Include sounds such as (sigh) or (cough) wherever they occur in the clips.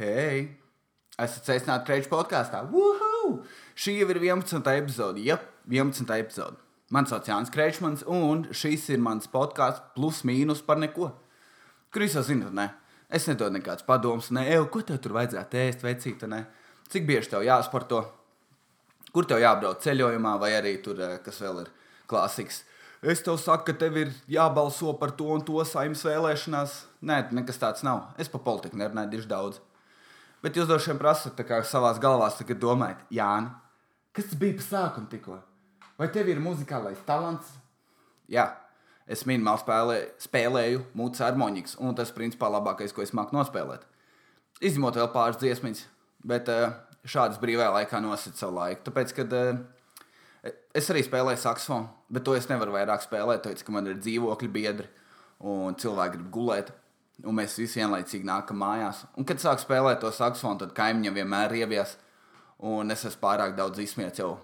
Hei! Esat sveicināti Kreņķa podkāstā. Šī jau ir 11. epizode. Jā, 11. epizode. Mans sauc Jānis Kreņķis, un šis ir mans podkāsts plus mīnus par neko. Kur jūs jau zināt, ne? Es nedodu nekādus padomus, ne, Eju, ko tev tur vajadzētu ēst, vecīt, ne? Cik bieži tev jāsporto? Kur tev jābrauc ceļojumā, vai arī tur, eh, kas vēl ir klasiks? Es tev saku, ka tev ir jābalso par to un to saimnes vēlēšanās. Nē, nekas tāds nav. Es par politiku nerunāju diži daudz. Bet jūs droši vien prasat, kā savā galvā domājat, Jāni, kas tas bija pa sākumu tikko? Vai tev ir muzikālais talants? Jā, es minimāli spēlē, spēlēju mūzikas harmonikas, un tas principā labākais, ko es māku nospēlēt. Izņemot vēl pāris dziesmas, bet eh, šādas brīvajā laikā nosacīju savu laiku. Tāpēc, kad eh, es arī spēlēju saksofonu, bet to es nevaru vairāk spēlēt, tāpēc, ka man ir dzīvokļi biedri un cilvēki grib gulēt un mēs visi vienlaicīgi nākam mājās. Un, kad sāk spēlēt to saksofonu, tad kaimiņam vienmēr ir ievies, un es esmu pārāk daudz izsmiets jau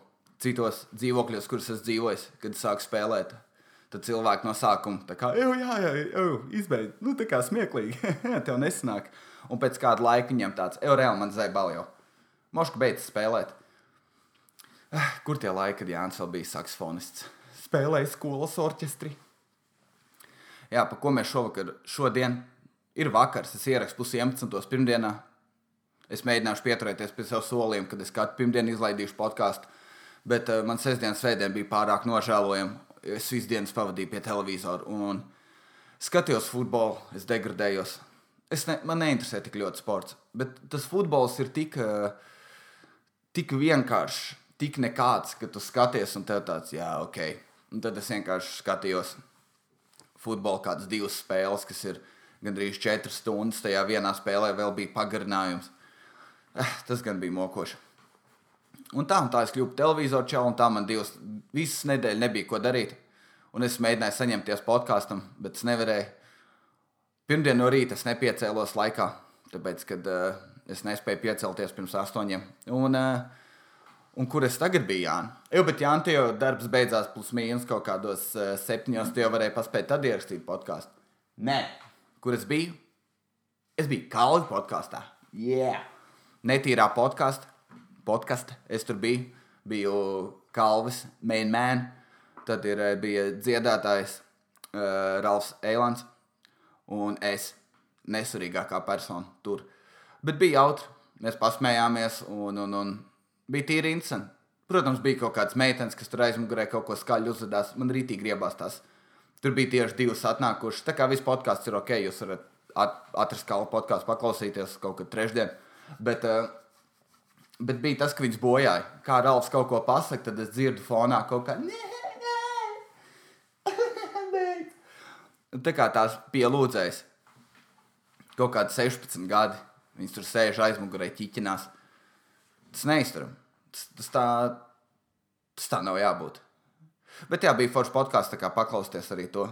citos dzīvokļos, kurus esmu dzīvojis, kad sāk spēlēt. Tad cilvēki no sākuma tā kā, jau, jā, jā, jau, izbeidz, nu, tā kā smieklīgi, (laughs) tev nesanāk. Un pēc kāda laika viņam tāds, jau reāli man zēbal jau. Moška beidz spēlēt. Ah, kur tie laiki, kad Jānis vēl bija saksofonists? Spēlēja skolas orķestri. Jā, pa ko mēs šovakar, šodien ir vakars, es ierakstu pusi 11. pirmdienā. Es mēģināšu pieturēties pie saviem solījumiem, kad es katru pirmdienu izlaidīšu podkāstu. Bet uh, man sestdienas svētdiena bija pārāk nožēlojama. Es visu dienu pavadīju pie televizora un skatījos futbolu, es degradējos. Es ne, man neinteresē tik ļoti sports, bet tas futbols ir tik, uh, tik vienkāršs, tik nekāds, ka tu skaties un tev tāds, jā, ok. Un tad es vienkārši skatījos futbolu, kādas divas spēles, kas ir ielikās gandrīz 4 stundas. Tajā vienā spēlē vēl bija pagarinājums. Eh, tas gan bija mokoši. Un tā, un tā es kļuvu par televizoru čauli, un tā man divas, visas nedēļas nebija ko darīt. Un es mēģināju saņemties podkāstam, bet es nevarēju. Pirmdien no rīta es nepiecēlos laikā, tāpēc, kad uh, es nespēju piecelties pirms astoņiem. Un, uh, un kur es tagad biju? Jā, bet Jānis, jau darbs beidzās plus mīnus kaut kādos uh, septiņos, tu jau varēji paspēt tad ierakstīt podkāstu. Nē, kur es biju? Es biju Kalnu podkāstā. Yeah. Netīrā podkāstā. Podkast. Es tur biju. Biju Kalvis, main man. Tad ir, eh, bija dziedātājs uh, Ralfs Eilants un es. Nesurīgākā persona tur. Bet bija jautri. Mēs pasmējāmies un, un, un bija tīri interesanti. Protams, bija kaut kāds meitenes, kas tur aizmugurē kaut ko skaļu uzvedās. Man rītīgi griebās tās Tur bija tieši divas atnākušas. Tā kā viss podkāsts ir ok, jūs varat at atrast kādu podkāstu, paklausīties kaut kad trešdien. Bet, uh, bet bija tas, ka viņas bojāja. Kā Rāls kaut ko pasakā, tad es dzirdu fonā kaut kā. Nē, nē. (laughs) tā kā tās pielūdzējas. Kaut kādi 16 gadi. Viņas tur sēž aizmugurē, ķiķinās. Tas neizturam. Tas, tas, tā, tas tā nav jābūt. Bet jā, bija forši podkāsts, kā paklausties arī to.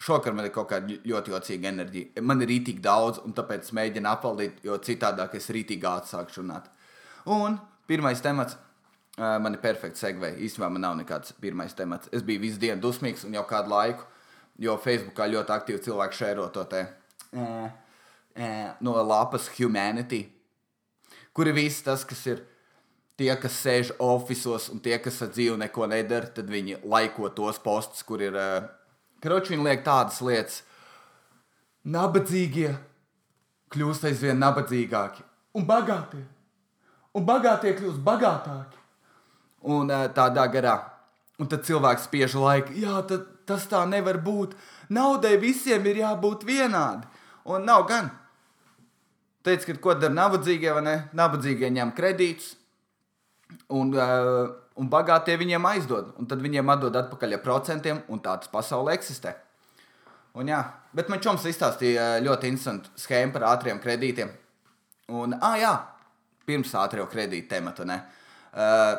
Šokar man ir kaut kāda ļoti jocīga enerģija. Man ir rītīgi daudz, un tāpēc mēģinu apvaldīt, jo citādāk es rītīgi atsākšu runāt. Un pirmais temats. Man ir perfekts segvei. Īstenībā man nav nekāds pirmais temats. Es biju visu dienu dusmīgs un jau kādu laiku, jo Facebookā ļoti aktīvi cilvēki šēro to te no lapas Humanity, kur ir viss tas, kas ir tie, kas sēž oficiālos un tie, kas ar dzīvi neko nedara, tad viņi laiko tos postus, kur ir. Uh, Kroči viņi liek tādas lietas, nabadzīgie kļūst aizvien nabadzīgāki un bagātie. Un bagātie kļūst bagātāki. Un uh, tādā garā. Un tad cilvēks spiež laiku, jā, tad, tas tā nevar būt. Naudai visiem ir jābūt vienādi. Un nav gan. Teic, ka ko dara nabadzīgie vai ne? Nabadzīgie ņem kredītus, Un, uh, un bagātie viņiem aizdod, un tad viņiem atdod atpakaļ ar procentiem, un tā tas pasaulē eksistē. Un, jā, bet man čoms izstāstīja ļoti interesantu schēmu par ātriem kredītiem. Un, ah, jā, pirms ātrā kredīta temata. Uh,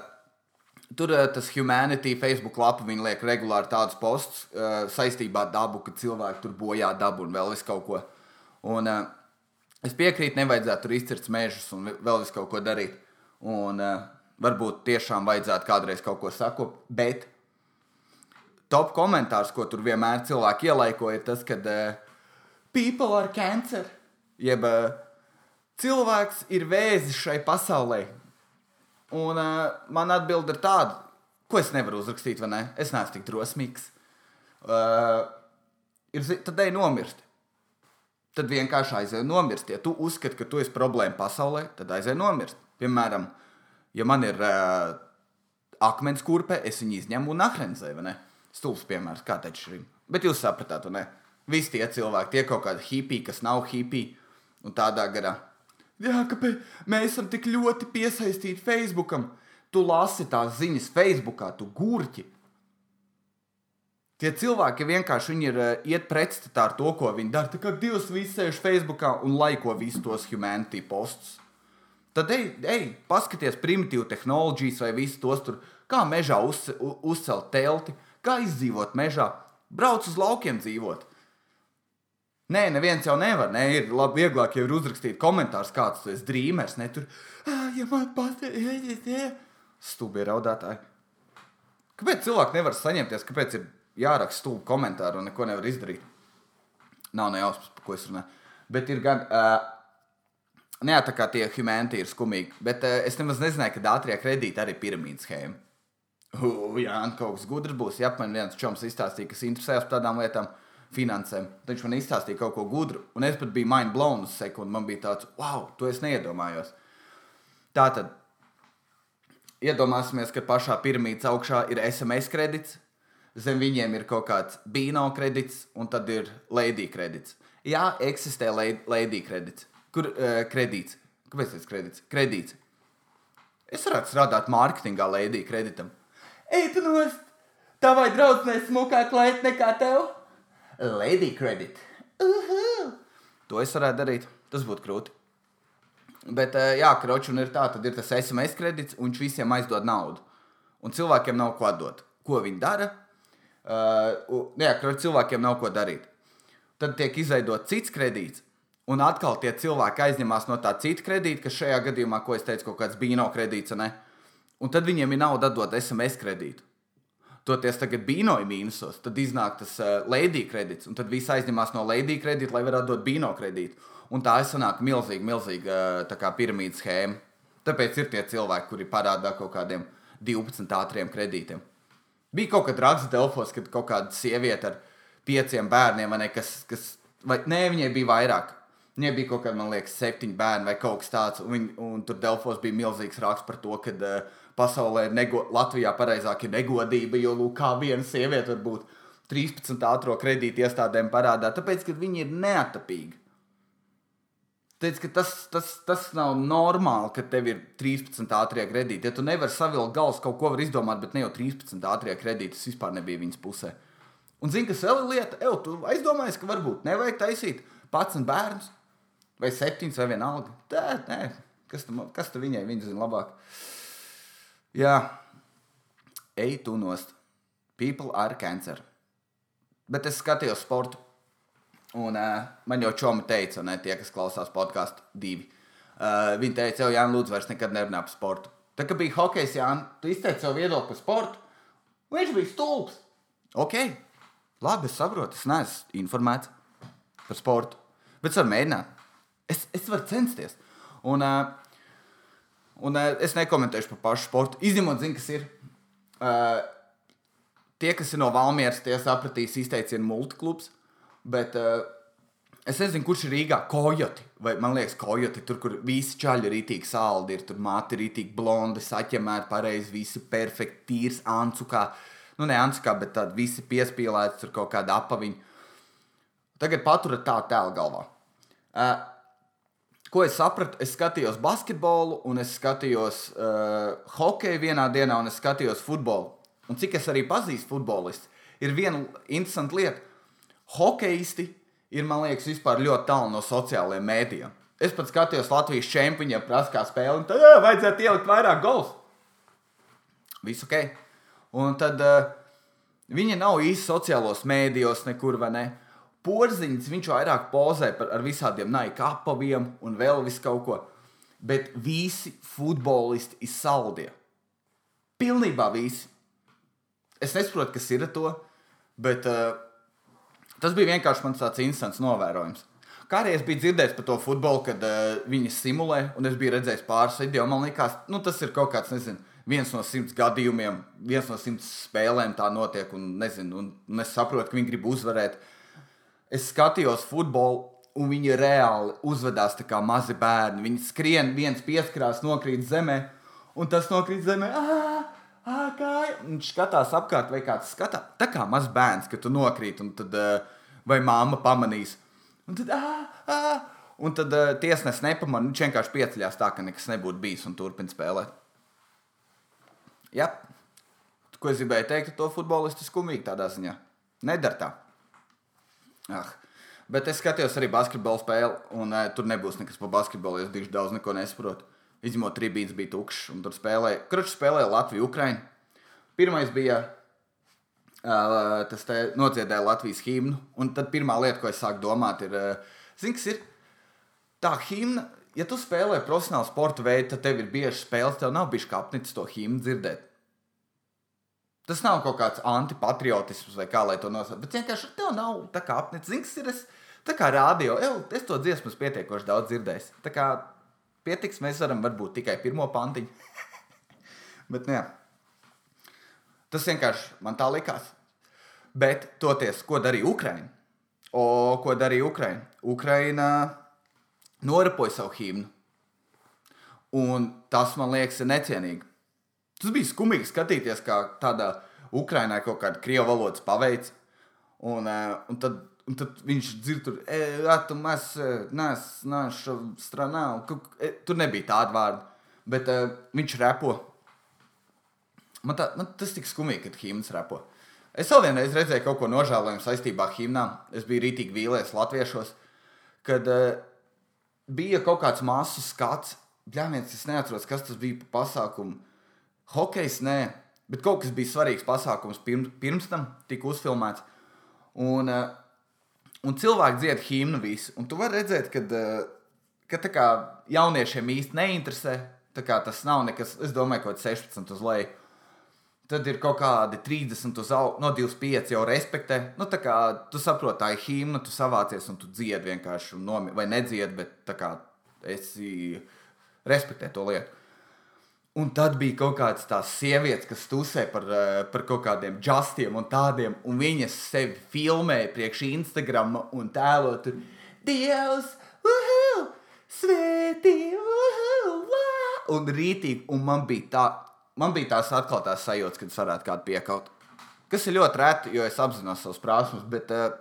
tur uh, tas Humanity Facebook lapa viņi liek regulāri tādus postus uh, saistībā ar dabu, ka cilvēki tur bojā dabu un vēl vis kaut ko. Un, uh, es piekrītu, nevajadzētu tur izcirst mežus un vēl vis kaut ko darīt. Un, uh, Varbūt tiešām vajadzētu kādreiz kaut ko sakot, bet top komentārs, ko tur vienmēr cilvēki ielaiko, ir tas, ka uh, people are cancer. Jeb uh, cilvēks ir vēzis šai pasaulē. Un uh, man atbild ir tāda, ko es nevaru uzrakstīt, vai ne? Es neesmu tik drosmīgs. Uh, ir, tad ej nomirst. Tad vienkārši aizej nomirst. Ja tu uzskati, ka tu esi problēma pasaulē, tad aizej nomirst. Piemēram, ja man ir uh, akmens kurpe, es viņu izņemu un ahrenzēju, vai ne? Stulbs piemērs, kā teikt šim. Bet jūs sapratāt, ne? Visi tie cilvēki, tie kaut kādi hipiji, kas nav hipiji un tādā garā. Jā, kāpēc mēs esam tik ļoti piesaistīti Facebookam? Tu lasi tās ziņas Facebookā, tu gurķi. Tie cilvēki vienkārši ir uh, iet pretstatā ar to, ko viņi dara. Kā Dievs viss sēž Facebookā un laiko visus tos humanity postus. Tad ej, ej paskaties primitīvu tehnoloģijas vai visus tos tur, kā mežā uz, uzcelt telti, kā izdzīvot mežā, brauc uz laukiem dzīvot. Nē, neviens jau nevar. Nē, ir labi, vieglāk jau ir uzrakstīt komentārus, kāds tu esi drīmers. Ne tur, "Ā, ja man patīk, stūbi raudātāji. Kāpēc cilvēki nevar saņemties, kāpēc ir jāraksta stūbi komentāri un neko nevar izdarīt? Nav nejausmas, par ko es runāju. Bet ir gan. Uh, Nē, tā kā tie humanity ir skumīgi. Bet uh, es nemaz nezināju, ka ātrie kredīti arī ir piramīdas schēma. Uh, jā, kaut kas gudrs būs. Jā, man viens čoms izstāstīja, kas interesējas par tādām lietām, finansēm. Tad Viņš man izstāstīja kaut ko gudru, un es pat biju mind blown uz sekundi. Man bija tāds, wow, to es neiedomājos. Tā tad iedomāsimies, ka pašā piramīdas augšā ir SMS kredīts, zem viņiem ir kaut kāds bīno kredīts, un tad ir lady kredīts. Jā, eksistē lady kredīts. Kur uh, kredīts? Kāpēc tas kredīts? Kredīts. Es varētu strādāt mārketingā lady kreditam. Ej, tu nost! Tavai draudzenei smukāk lēt nekā tev? Lady credit. Uhu! To es varētu darīt. Tas būtu krūti. Bet, eh, jā, kroči, un ir tā, tad ir tas SMS kredīts, un viņš visiem aizdod naudu. Un cilvēkiem nav ko dot. Ko viņi dara? Uh, jā, kroči, cilvēkiem nav ko darīt. Tad tiek izveidots cits kredīts, un atkal tie cilvēki aizņemās no tā cita kredīta, kas šajā gadījumā, ko es teicu, kaut kāds bīno kredīts, ne? un tad viņiem ir nauda dot SMS kredītu. Toties tagad bīnoja mīnusos, tad iznāk tas uh, lady kredīts, un tad viss aizņemās no lady kredīta, lai varētu dot bīno kredītu. Un tā sanāk milzīga, milzīga uh, kā piramīdas schēma. Tāpēc ir tie cilvēki, kuri parādā kaut kādiem 12 ātriem kredītiem. Bija kaut kad raksts Delfos, kad kaut kāda sieviete ar pieciem bērniem, ne, kas, kas vai nē, viņai bija vairāk. Viņai bija kaut kāda, man liekas, septiņi bērni vai kaut kas tāds. Un, viņ- un tur Delfos bija milzīgs raksts par to, ka uh, pasaulē ir nego, Latvijā pareizāk ir negodība, jo lūk, kā viena sieviete var būt 13 ātrā kredīta iestādēm parādā, tāpēc, ka viņi ir neatapīgi. Teic, tas, tas, tas nav normāli, ka tev ir 13 ātrie kredīti. Ja tu nevari savilkt galus, kaut ko var izdomāt, bet ne jau 13 ātrie kredīti, tas vispār nebija viņas pusē. Un zini, kas vēl ir lieta? Ew, tu aizdomājies, ka varbūt nevajag taisīt 11 bērnus vai 7 vai vienalga. Tā, nē, kas tam, kas tam viņai, viņa zina labāk. Jā, ej tu nost. People are cancer. Bet es skatījos sportu. Un uh, man jau čomi teica, un tie, kas klausās podkāstu divi. Uh, viņi teica, jau Jānis, lūdzu, vairs nekad nerunā par sportu. Tā kā bija hokejs, Jānis, tu izteici savu viedokli par sportu. Viņš bija stulbs. Ok, labi, es saprotu, es neesmu informēts par sportu. Bet es varu mēģināt. Es, es varu censties. Un, uh, un uh, es nekomentēšu par pašu sportu. Izņemot, zinu, kas ir. Uh, tie, kas ir no Valmieras, tie sapratīs izteicienu multiklubs. Bet es nezinu, kurš ir Rīgā. Kojoti. Vai man liekas, kojoti. Tur, kur visi čaļi ir rītīgi saldi, ir tur māte ir rītīgi blondi, saķemēta pareizi, visi perfekti, tīrs, ancukā. Nu, ne ancukā, bet tādi visi piespīlēti, tur kaut kāda apaviņa. Tagad paturiet tā tēlu galvā. Uh, Ko es sapratu? Es skatījos basketbolu, un es skatījos uh, hokeju vienā dienā, un es skatījos futbolu. Un cik es arī pazīstu futbolistu, ir viena interesanta lieta. Hokejisti ir, man liekas, vispār ļoti tālu no sociālajiem mēdījiem. Es pat skatījos Latvijas čempioniem, prasa, kā spēle, un tad jā, vajadzētu ielikt vairāk gols. Viss ok. Un tad uh, viņi nav īsti sociālos mēdījos, nekur vai ne. Porziņš viņš vairāk pozē par, ar visādiem naika apaviem un vēl visu kaut ko. Bet visi futbolisti ir saldie. Pilnībā visi. Es nesaprotu, kas ir ar to, bet uh, tas bija vienkārši mans tāds instants novērojums. Kā arī es biju dzirdējis par to futbolu, kad uh, viņi simulē, un es biju redzējis pāris video. Man liekas, nu, tas ir kaut kāds, nezinu, viens no simts gadījumiem, viens no simts spēlēm tā notiek, un, nezinu, un, un es saprotu, ka viņi grib uzvarēt. Es skatījos futbolu, un viņi reāli uzvedās kā mazi bērni. Viņi skrien, viens pieskarās, nokrīt zemē, un tas nokrīt zemē. Ā! Ah, kāja. Viņš skatās apkārt, vai kāds skatās. Tā kā mazs bērns, kad tu nokrīt, un tad vai mamma pamanīs. Un tad, ah, ah, un tad uh, tiesnesis nepamanīja. Viņš vienkārši pieceļās tā, ka nekas nebūtu bijis un turpina spēlēt. Jā, ko es gribēju teikt, to futbolistu skumīgi tādā ziņā. Nedara tā. Ah. Bet es skatījos arī basketbolu spēli, un uh, tur nebūs nekas par basketbolu. Es diži daudz neko nesaprotu. Izņemot, trījus bija tukšs, un tur spēlēja. Kručs spēlēja Latviju, Ukraiņu. Pirmais bija uh, tas, te nodziedāja Latvijas himnu, un tad pirmā lieta, ko es sāku domāt, ir, uh, zini, kas ir tā himna. Ja tu spēlē profesionālu sporta veidu, tad tev ir bieži spēles, tev nav bijis kā apnicis to himnu dzirdēt. Tas nav kaut kāds antipatriotisms vai kā lai to nosauc. Bet vienkārši tev nav tā kā apnicis. Zini, kas ir es, tā kā rādio, es to dziesmu pietiekoši daudz dzirdējis. Tā kā pietiks, mēs varam varbūt tikai pirmo pantiņu. (laughs) Bet, nu, jā. Tas vienkārši man tā likās. Bet, toties, ko darīja Ukraiņa? O, ko darīja Ukraiņa? Ukraiņa norapoja savu himnu. Un tas man liekas, ir necienīgi. Tas bija skumīgi skatīties, kā tādā Ukraiņā kaut kāda krievu valodas paveids. Un, un tad Un tad viņš dzird, tur, e, tu mēs, nes, naša stranā. E, tur nebija tāda vārda, bet uh, viņš repo. Man, tā, man tas tik skumīgi, kad himns repo. Es vēl vienreiz redzēju kaut ko nožēlojumu saistībā ar himnām. Es biju rītīgi vīlies latviešos, kad uh, bija kaut kāds masu skats. Bļāmies, es neatceros, kas tas bija pa pasākumu. Hokejs, nē, bet kaut kas bija svarīgs pasākums pirms, pirms tam tika uzfilmēts. Un uh, Un cilvēki dzied himnu visu. Un tu vari redzēt, kad, eh, ka kā, jauniešiem īsti neinteresē. Tas nav nekas, es domāju, kaut kāds 16 uz leju. Tad ir kaut kādi 30 uz augšu, no 25 jau respektē. Nu, tā kā tu saproti, tā ir himna, tu savācies un tu dziedi vienkārši, nomi, vai nedziedi, bet tā kā esi respektē to lietu. Un tad bija kaut kādas tās sievietes, kas tusē par, eh, par kaut kādiem justiem un tādiem, un viņas sevi filmēja priekš Instagram un tēlo tur Dievs, uhu, svētī, uhu, vā! Un rītīgi, un man bija, tā, man bija tās atklātās sajūtas, kad es varētu kādu piekaut. Kas ir ļoti reti, jo es apzinos savus prasmes, bet uh,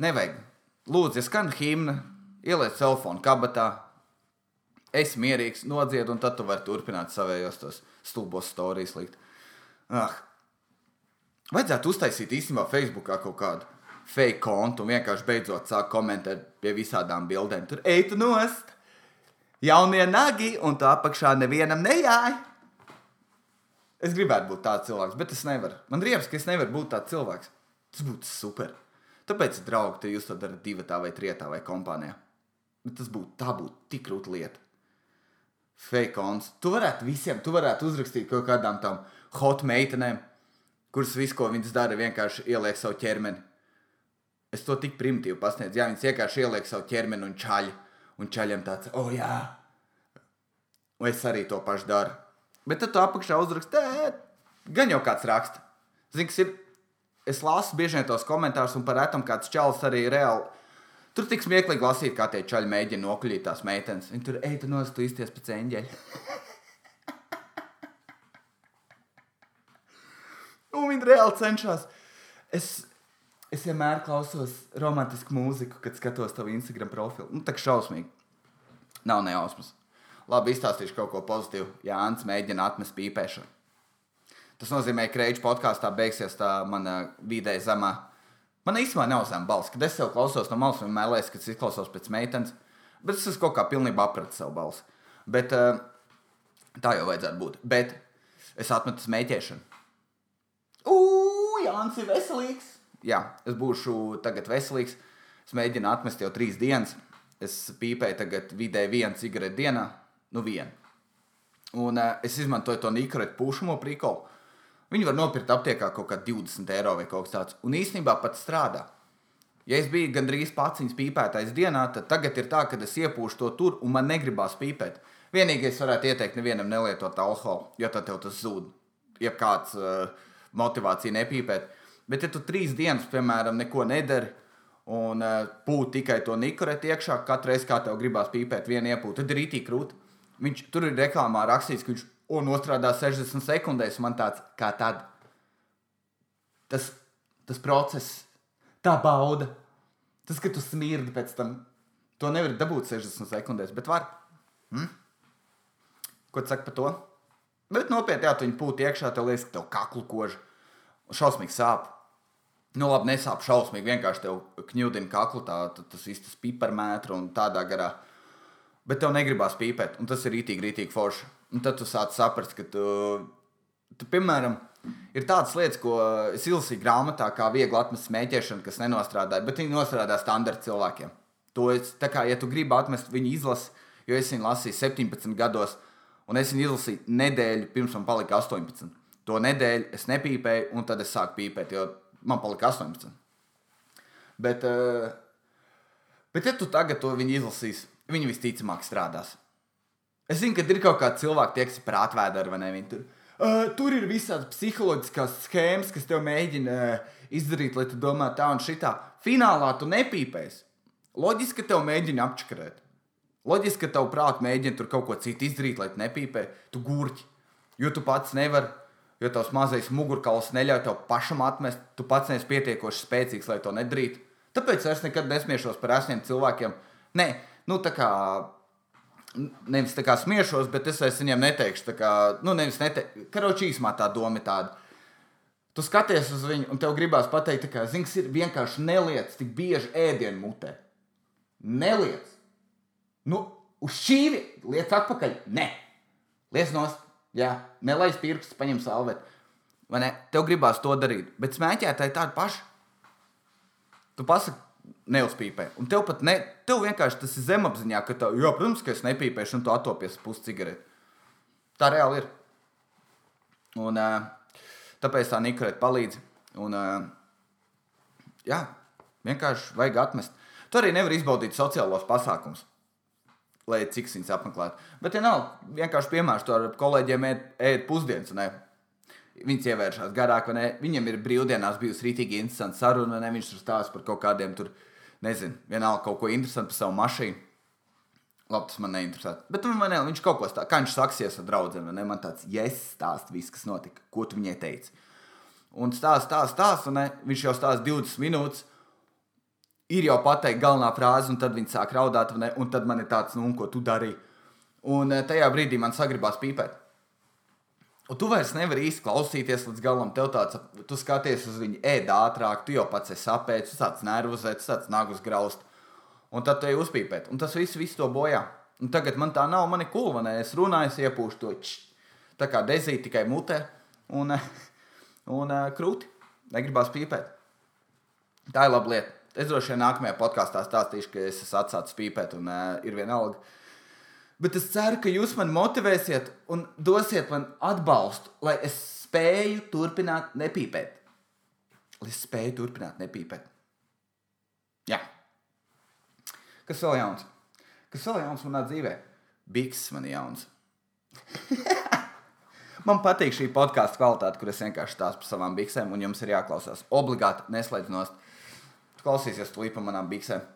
nevajag. Lūdzu, ja skan himna, ieliec telefonu kabatā, es mierīgs nodziedu, un tad tu vari turpināt savējos tos stulbos stāstus likt. Ah. Vajadzētu uztaisīt īstenībā Facebookā kaut kādu fake kontu un vienkārši beidzot sākt komentēt pie visādām bildēm. Tur eitu nost, jaunie nagi, un tā apakšā nevienam nejāja. Es gribētu būt tāds cilvēks, bet es nevaru. Man riepas, ka es nevaru būt tāds cilvēks. Tas būtu super. Tāpēc, draugi, te jūs to darat divi tā vai trijā vai kompānijā. Bet tas būtu, tā būtu tik grūta lieta fake-ons. Tu varētu visiem, tu varētu uzrakstīt kaut kādām tām hot meitenēm, kuras visu, ko viņas dara, vienkārši ieliek savu ķermeni. Es to tik primitīvi pasniedzu. Jā, viņas vienkārši ieliek savu ķermeni un čaļi. Un čaļiem tāds, oh jā, un es arī to pašu daru. Bet tad tu apakšā uzraksti, gan jau kāds raksta. Zini, kas ir? Es lasu bieži vien tos komentārus, un par retam kāds čalis arī reāli Tur tik smieklīgi lasīt, kā tie čaļi mēģina nokuļīt tās meitenes. Viņi tur ej, tu nost, tu izties pēc eņģeļa. (laughs) Un viņi reāli cenšas. Es, es vienmēr klausos romantisku mūziku, kad skatos tavu Instagram profilu. Nu, tā kā šausmīgi. Nav nejausmas. Labi, izstāstīšu kaut ko pozitīvu. Jā, Ants mēģina atmest pīpēšanu. Tas nozīmē, ka reizes podkāstā beigsies tā mana vidēji zemā Man īstenībā zem balss, kad es sev klausos no malas, vienmēr liekas, ka es izklausos pēc meitenes, bet es esmu kaut kā pilnībā appratis savu balsi. Bet uh, tā jau vajadzētu būt. Bet es atmetu smēķēšanu. Ugh, Jānis ir veselīgs. Jā, es būšu tagad veselīgs. Es mēģinu atmest jau trīs dienas. Es pīpēju tagad vidēji vienu cigareti dienā, nu vienu. Un uh, es izmantoju to nīkretu pušamo prikolu. Viņi var nopirkt aptiekā kaut kā 20 eiro vai kaut kas tāds. Un īstenībā pat strādā. Ja es biju gandrīz pats pīpētājs dienā, tad tagad ir tā, ka es iepūšu to tur un man negribās pīpēt. Vienīgais varētu ieteikt nevienam nelietot alkoholu, jo tad tev tas zūd. Ja kāds uh, motivācija nepīpēt. Bet, ja tu trīs dienas, piemēram, neko nedari un uh, pūti tikai to nikurēti iekšā, katru reizi, kā tev gribās pīpēt, vienu iepūtu, tad ir rītī krūti. Viņš tur ir reklāmā rakstīts, ka viņš nostrādā 60 sekundēs. Man tāds kā tad. Tas, tas process tā bauda. Tas, ka tu smirdi pēc tam, to nevar dabūt 60 sekundēs, bet var. Hmm? Ko tu saki par to? Bet nopietni, jā, tu viņu pūti iekšā, tev liekas, ka tev kaklu koža šausmīgi sāp. Nu, labi, nesāp šausmīgi, vienkārši tev kņūdina kaklu, tā, tas īstais piparmētra un tādā garā. Bet tev negribās pīpēt, un tas ir rītīgi, rītīgi forši. Un tad tu sāc saprast, ka tu, tu piemēram, ir tādas lietas, ko es izlasīju grāmatā, kā viegli atmest smēķēšanu, kas nenostrādāja, bet viņi nostrādā standarta cilvēkiem. To es, tā kā, ja tu gribi atmest viņu izlasi, jo es viņu lasīju 17 gados, un es viņu izlasīju nedēļu pirms man palika 18. To nedēļu es nepīpēju, un tad es sāku pīpēt, jo man palika 18. Bet, uh, bet ja tu tagad to izlasīsi, viņi visticamāk strādās. Es zinu, ka ir kaut kāda cilvēka, tie, kas ir par atvēdēru vai ne. Viņi tur Uh, tur ir visādas psiholoģiskās schēmas, kas tev mēģina uh, izdarīt, lai tu domā tā un šitā. Finālā tu nepīpēsi. Loģiski, ka tev mēģina apčakarēt. Loģiski, ka tev prātā mēģina tur kaut ko citu izdarīt, lai tu nepīpē. Tu gurķi, jo tu pats nevari, jo tavs mazais mugurkauls neļauj tev pašam atmest. Tu pats neesi pietiekoši spēcīgs, lai to nedarītu. Tāpēc es nekad nesmiešos par esmiem cilvēkiem. Nē, nu tā kā nevis tā kā smiešos, bet es vairs viņiem neteikšu, tā kā, nu, nevis neteikšu, karoči īsumā tā doma ir tāda. Tu skaties uz viņu, un tev gribās pateikt, ka zings ir vienkārši neliec tik bieži ēdienu mutē. Neliec. Nu, uz šīvi liec atpakaļ. Nē, liec nost. Jā, nelaiž pirkstus, paņem salveti. Vai ne? Tev gribās to darīt, bet smēķētāji tādi paši. Tu pasaki, neuzpīpē. Un tev pat ne, tev vienkārši tas ir zemapziņā, ka, tā, jo, protams, ka es nepīpēšu, un tu attopies pusi cigareti. Tā reāli ir. Un, tāpēc tā nikrēta palīdz. Un, jā, vienkārši vajag atmest. Tu arī nevari izbaudīt sociālos pasākumus, lai cik viņas apmeklētu. Bet, ja nav, vienkārši piemērs to ar kolēģiem ēd pusdienas. Viņas ievēršās garāk, vai ne? Viņam ir brīvdienās bijusi rītīgi interesanta saruna, vai ne? Viņš tur stāsta par kaut kādiem tur nezinu, vienalga kaut ko interesantu par savu mašīnu. Labi, tas man neinteresē. Bet man, ne, viņš kaut ko tādu, kā viņš saksies ar draugiem, ne man tāds, ja es stāstu viss, kas notika, ko tu viņai teici. Un stāsta, stāsta, stāsta, un ne, viņš jau stāsta 20 minūtes. Ir jau pateikta galvenā frāze, un tad viņi sāk raudāt, un tad man ir tāds, nu, ko tu darīji. Un eh, tajā brīdī man sagribās pīpēt. Un tu vairs nevari īsti klausīties līdz galam. Tev tāds, tu skaties uz viņu, ēd ātrāk, tu jau pats esi apēdis, tu sāc nervozēt, tu sāc nagus graust. Un tad tu ej uzpīpēt. Un tas viss, viss to bojā. Un tagad man tā nav, man ir kulva, ne? Es runāju, es iepūšu to č. Tā kā dezīt tikai mutē un, (laughs) un krūti. Negribās pīpēt. Tā ir laba lieta. Es droši vien nākamajā podkāstā stāstīšu, ka es esmu atsācis pīpēt un uh, ir vienalga. Bet es ceru, ka jūs man motivēsiet un dosiet man atbalstu, lai es spēju turpināt nepīpēt. Lai es spēju turpināt nepīpēt. Jā. Kas vēl jauns? Kas vēl jauns manā dzīvē? Biks man jauns. (laughs) man patīk šī podkāstu kvalitāte, kur es vienkārši stāstu par savām biksēm, un jums ir jāklausās. Obligāti neslēdz nost. Klausīsies tu līpa manām biksēm.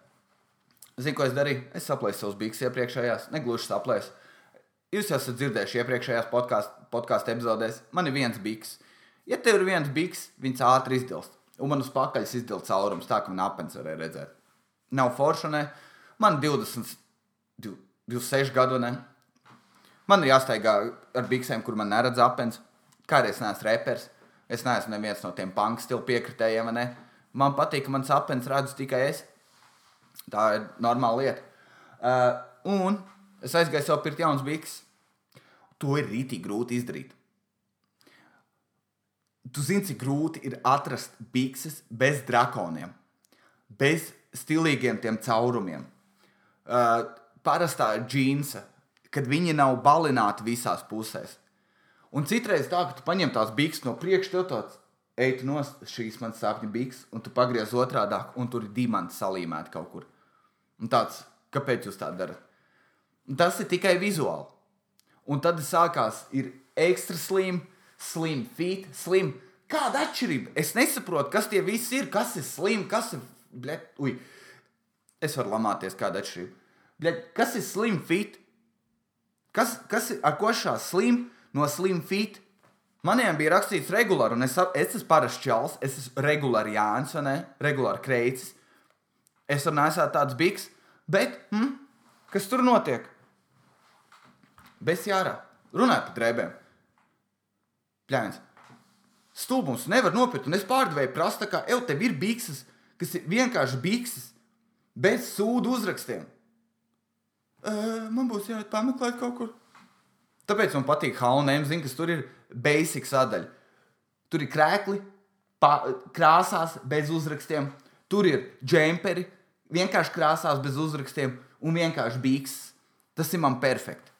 Zini, ko es darīju? Es saplēsu savus bikses iepriekšējās, negluži saplēsu. Jūs jau esat dzirdējuši iepriekšējās podkāstu podkāst epizodēs. Man ir viens biks. Ja tev ir viens biks, viņš ātri izdilst. Un man uz pakaļas izdilst caurums, tā ka man apelsīns varēja redzēt. Nav forša, ne? Man 20, 26 gadu, ne? Man ir jāsteigā ar biksēm, kur man neredz apelsīns. Kādreiz neesmu repers. Es neesmu neviens no tiem punk stilu piekritējiem? Man patīk, ka mans apelsīns redz tikai es. Tā ir normāla lieta. Uh, un es aizgāju sev pirkt jaunas bikses. To ir rītīgi grūti izdarīt. Tu zini, cik grūti ir atrast bikses bez drakoniem, bez stilīgiem tiem caurumiem. Uh, parastā džinsa, kad viņi nav balināti visās pusēs. Un citreiz tā, ka tu paņem tās bikses no priekša, tev tāds ej nos šīs manas sapņu biks, un tu pagriez otrādāk, un tur ir diamanti salīmēti kaut kur. Un tāds, kāpēc jūs tā darat? Un tas ir tikai vizuāli. Un tad sākās ir ekstra slim, slim fit, slim. Kāda atšķirība? Es nesaprotu, kas tie visi ir, kas ir slim, kas ir. Bļet, uj, es varu lamāties, kāda atšķirība. Bļet, kas ir slim fit? Kas, kas ir ar ko šā slim no slim fit? Maniem bija rakstīts regulāri, un es, es esmu parasts čels, es esmu regulāri Jānis, vai ne? Regulāri kreicis. Es varu nesāt tāds biks, bet, hm, kas tur notiek? Bez jārā. Runāju par drēbēm. Pļāns. Stulbums nevar nopirkt, un es pārdevēju prasu, kā jau tev ir bikses, kas ir vienkārši bikses, bez sūdu uzrakstiem. E, man būs jāiet pameklēt kaut kur. Tāpēc man patīk Haunēm, zin, kas tur ir basic sadaļa. Tur ir krēkli, pa, krāsās bez uzrakstiem, tur ir džemperi, vienkārši krāsās bez uzrakstiem un vienkārši bikses. Tas ir man perfekti.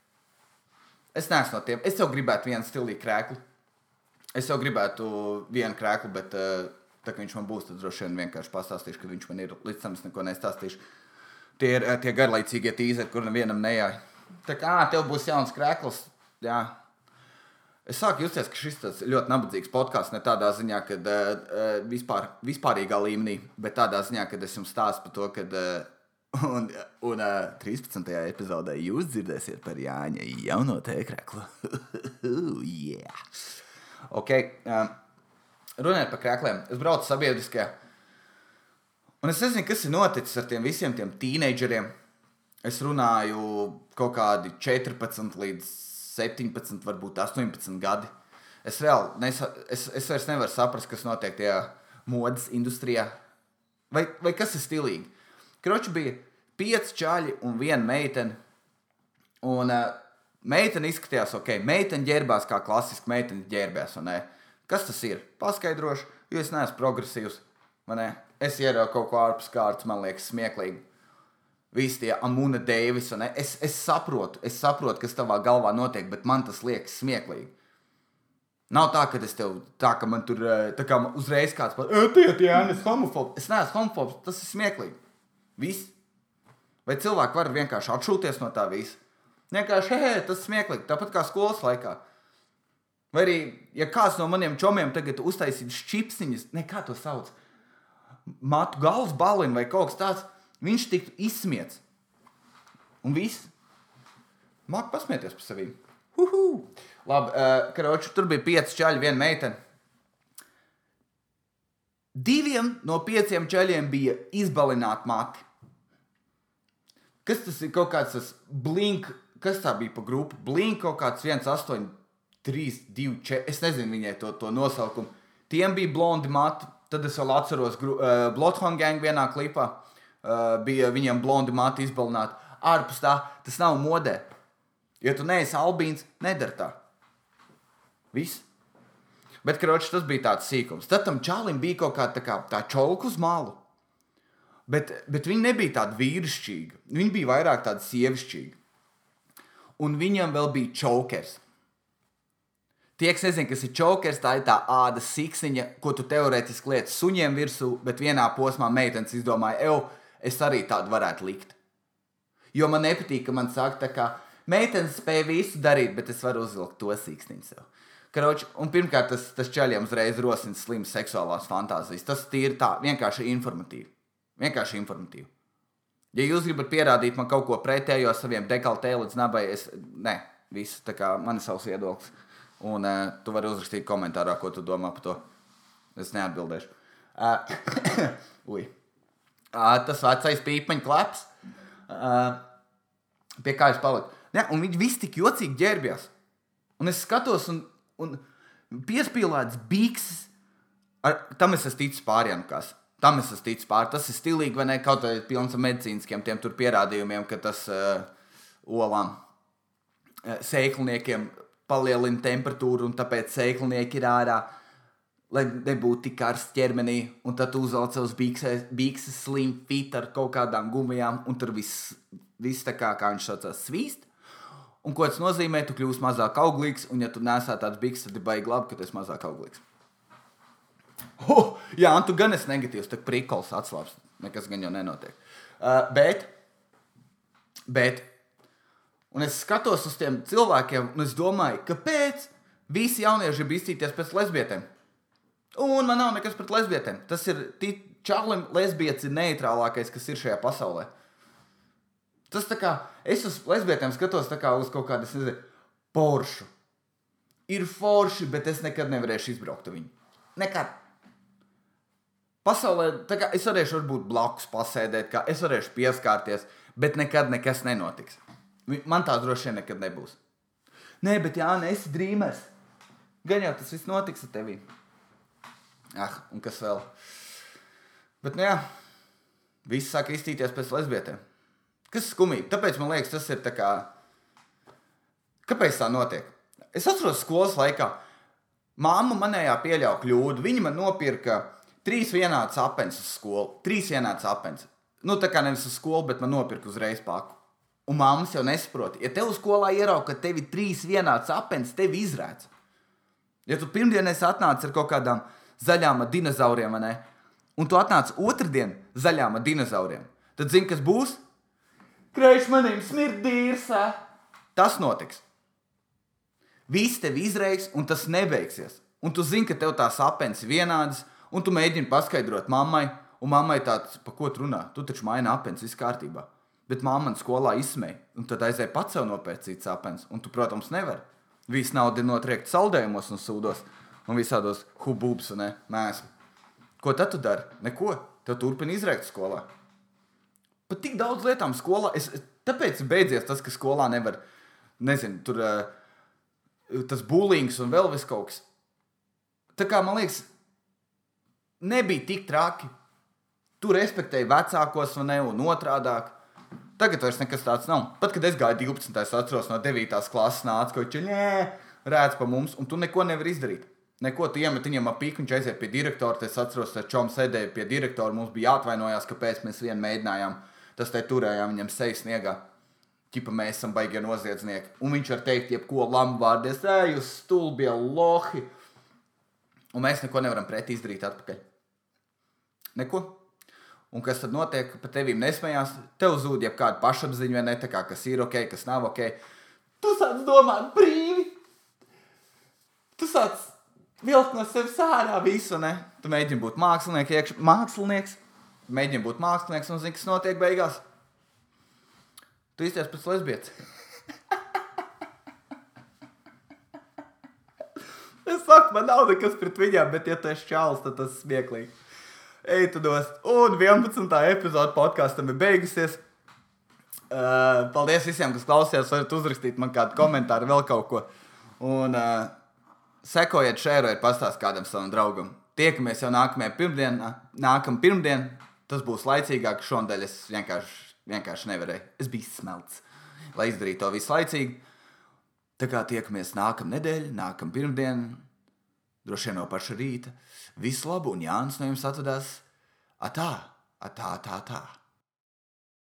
Es neesmu no tiem. Es jau gribētu vienu stilīgu krēklu. Es jau gribētu vienu krēklu, bet uh, tā kā viņš man būs, tad droši vien vienkārši pastāstīšu, ka viņš man ir līdz tam es neko nestāstīšu. Tie ir uh, tie garlaicīgie tīzeri, kur nevienam nejāja. Tā kā tev būs jauns krēkls, jā. Es sāku justies, ka šis ir ļoti nabadzīgs podkāsts. Ne tādā ziņā, ka uh, vispār, vispārīgā līmenī, bet tādā ziņā, ka es jums stāstu par to, ka uh, (laughs) Un, un uh, 13. epizodē jūs dzirdēsiet par Jāņa jauno tēkrēklu. (laughs) yeah. Ok, uh, runājot par krēkliem, es braucu sabiedriskajā. Un es nezinu, kas ir noticis ar tiem visiem tiem tīneidžeriem. Es runāju kaut kādi 14 līdz 17, varbūt 18 gadi. Es reāli nesa, es, es vairs nevaru saprast, kas notiek tajā modes industrijā. Vai, vai kas ir stilīgi? Kroči bija pieci čaļi un viena meitene. Un uh, meitene izskatījās ok. Meitene ģērbās kā klasiski meitene ģērbās. Kas tas ir? Paskaidrošu, jo es neesmu progresīvs. Es ieraugu kaut ko ārpus kārtas, man liekas, smieklīgi. Visi tie amūna dēvis, un es, es saprotu, es saprotu, kas tavā galvā notiek, bet man tas liekas smieklīgi. Nav tā, ka es tev tā, ka man tur tā kā uzreiz kāds pateiks, tie tie ir homofobs. Es neesmu homofobs, tas ir smieklīgi. Viss. Vai cilvēki var vienkārši atšūties no tā visa? Vienkārši, hei, tas ir smieklīgi, tāpat kā skolas laikā. Vai arī, ja kāds no maniem čomiem tagad uztaisītu čipsiņas, ne kā to sauc, matu galvas balinu vai kaut kas tāds, viņš tiktu izsmiets. Un viss. Māk pasmieties par sevi. Uhu! Labi, uh, karoči, tur bija pieci čaļi, viena meitene. Diviem no pieciem čaļiem bija izbalināti mati. Kas tas ir? Kaut kāds tas blink, kas tā bija pa grupu? Blink kaut kāds 1, 8, 3, 2, 4. Es nezinu viņai to, to nosaukumu. Tiem bija blondi mati. Tad es vēl atceros, uh, Bloodhound Gang vienā klipā bija viņiem blondi mati izbalināti. Ārpus tā, tas nav modē. Ja tu neesi albīns, nedara tā. Viss. Bet, kroči, tas bija tāds sīkums. Tad tam čālim bija kaut kā tā, kā, tā čolka uz malu. Bet, bet viņa nebija tāda vīrišķīga. Viņa bija vairāk tāda sievišķīga. Un viņam vēl bija čokers. Tie, kas nezina, kas ir čokers, tā ir tā ādas siksniņa, ko tu teorētiski lieti suņiem virsū, bet vienā posmā meitenes izdomāja, ej, es arī tādu varētu likt. Jo man nepatīk, ka man saka, tā kā meitenes spēja visu darīt, bet es varu uzvilkt to siksniņu sev. Kroč, un pirmkārt, tas, tas ceļiem uzreiz rosina slimas seksuālās fantāzijas. Tas ir tā vienkārši informatīvi. Vienkārši informatīvi. Ja jūs gribat pierādīt man kaut ko pretējo saviem dekaltē līdz nabai, es ne, viss tā kā man ir savs viedoklis. Un uh, tu vari uzrakstīt komentārā, ko tu domā par to. Es neatbildēšu. Uh, (coughs) Ui. Uh, tas vecais pīpaņu klaps. Uh, pie kā es paliku. Ja, un viņi visi tik jocīgi ģērbjās. Un es skatos, un un piespīlēts bikses. Ar, tam es esmu ticis pāri, nu kas. Tam es esmu ticis pāri. Tas ir stilīgi, vai ne? Kaut arī pilns ar medicīniskiem tiem pierādījumiem, ka tas uh, olām, uh, sēkliniekiem palielina temperatūru, un tāpēc sēklinieki ir ārā, lai nebūtu tik karsts ķermenī. Un tad uzvelc savus bikses, slim fit ar kaut kādām gumijām, un tur viss, viss tā kā, kā viņš saucās, svīst. Un ko tas nozīmē? Tu kļūsi mazāk auglīgs, un ja tu nesā tādas bikses, tad ir baigi labi, ka tu esi mazāk auglīgs. Oh, jā, un tu gan esi negatīvs, tad prikols atslābst. Nekas gan jau nenotiek. Uh, bet, bet, un es skatos uz tiem cilvēkiem, un es domāju, kāpēc visi jaunieši grib izcīnīties pēc lesbietēm. Un man nav nekas pret lesbietēm. Tas ir čalim, lesbietis ir neitrālākais, kas ir šajā pasaulē. Tas tā kā es uz lesbietēm skatos kā uz kaut kādu, nezinu, poršu. Ir forši, bet es nekad nevarēšu izbraukt viņu. Nekad. Pasaulē, kā, es varēšu varbūt blakus pasēdēt, kā es varēšu pieskarties, bet nekad nekas nenotiks. Man tā droši vien nekad nebūs. Nē, bet jā, nē, esi drīmers. Gan jau tas viss notiks ar tevi. Ah, un kas vēl? Bet, nu jā, viss sāk iztīties pēc lesbietēm. Kas skumīgi? Tāpēc man liekas, tas ir tā kā. Kāpēc tā notiek? Es atceros skolas laikā, māma manējā pieļāva kļūdu. Viņa man nopirka trīs vienādas apelsnes uz skolu. Trīs vienādas apelsnes. Nu, tā kā nevis uz skolu, bet man nopirka uzreiz paku. Un māmas jau nesaprot, ja tev skolā ierauga, ka tev ir trīs vienādas apelsnes, tevi izrādz. Ja tu pirmdienās atnāc ar kaut kādām zaļām dinozauriem, ne? un tu atnāc otrdien zaļām dinozauriem, tad zini, kas būs? Kreišmanim smirdīs! Tas notiks. Viss tevi izreiks, un tas nebeigsies. Un tu zini, ka tev tās apelsnes vienādas, un tu mēģini paskaidrot mammai, un mammai tāds, pa ko tu runā? Tu taču maini apelsnes, viss kārtībā. Bet mamma man skolā izsmeja, un tad aizēja pats sev nopērkt citas apelsnes, un tu, protams, nevari. Viss nauda ir notriekta saldējumos un sūdos, un visādos hubūbs un mēslu. Ko tad tu dari? Neko. Tev turpina izrēkt skolā. Pat tik daudz lietām skolā. Es, tāpēc beidzies tas, ka skolā nevar, nezinu, tur uh, tas būlings un vēl vis kaut kas. Tā kā man liekas, nebija tik traki. Tu respektēji vecākos un ne un otrādāk. Tagad vairs nekas tāds nav. Pat kad es gāju 12. es atceros no 9. klases nāca, ko viņš rēdz pa mums, un tu neko nevari izdarīt. Neko tu iemet viņam ap pīku, viņš aiziet pie direktora. Es atceros, ka Čoms sēdēja pie direktora. Mums bija jāatvainojas, kāpēc mēs vienu mēģinājām. Tas te turējām viņam sejas sniegā. Čipa mēs esam baigie noziedznieki. Un viņš var teikt, jebko lambvārdies, ej, jūs stulbie lohi. Un mēs neko nevaram pretī izdarīt atpakaļ. Neko. Un kas tad notiek? Par tevīm nesmējās. Tev zūd jau kāda pašapziņa, vai ne? Tā kā kas ir ok, kas nav ok. Tu sāc domāt brīvi. Tu sāc vilkt no sevis ārā visu, ne? Tu mēģini būt mākslinieks, iekš... mākslinieks, mēģini būt mākslinieks un zini, kas notiek beigās. Tu izties pēc lesbietes. es saku, man nav nekas pret viņām, bet ja tu esi čāls, tad tas smieklīgi. Ej, tu dos. Un 11. epizode podkāstam ir beigusies. Uh, paldies visiem, kas klausījās. varat uzrakstīt man kādu komentāru, vēl kaut ko. Un, uh, sekojiet, šērojiet, pastāstiet kādam savam draugam. Tiekamies jau nākamajā pirmdienā, nākamā pirmdiena. Tas būs laicīgāk. Šonadēļ es vienkārši, vienkārši nevarēju. Es biju smelts, lai izdarītu to visu laicīgi. Tā kā tiekamies nākamā nedēļa, nākamā pirmdiena, droši vien no paša rīta. Visu labu, un Jānis no jums atvedās. Atā, atā, atā, atā.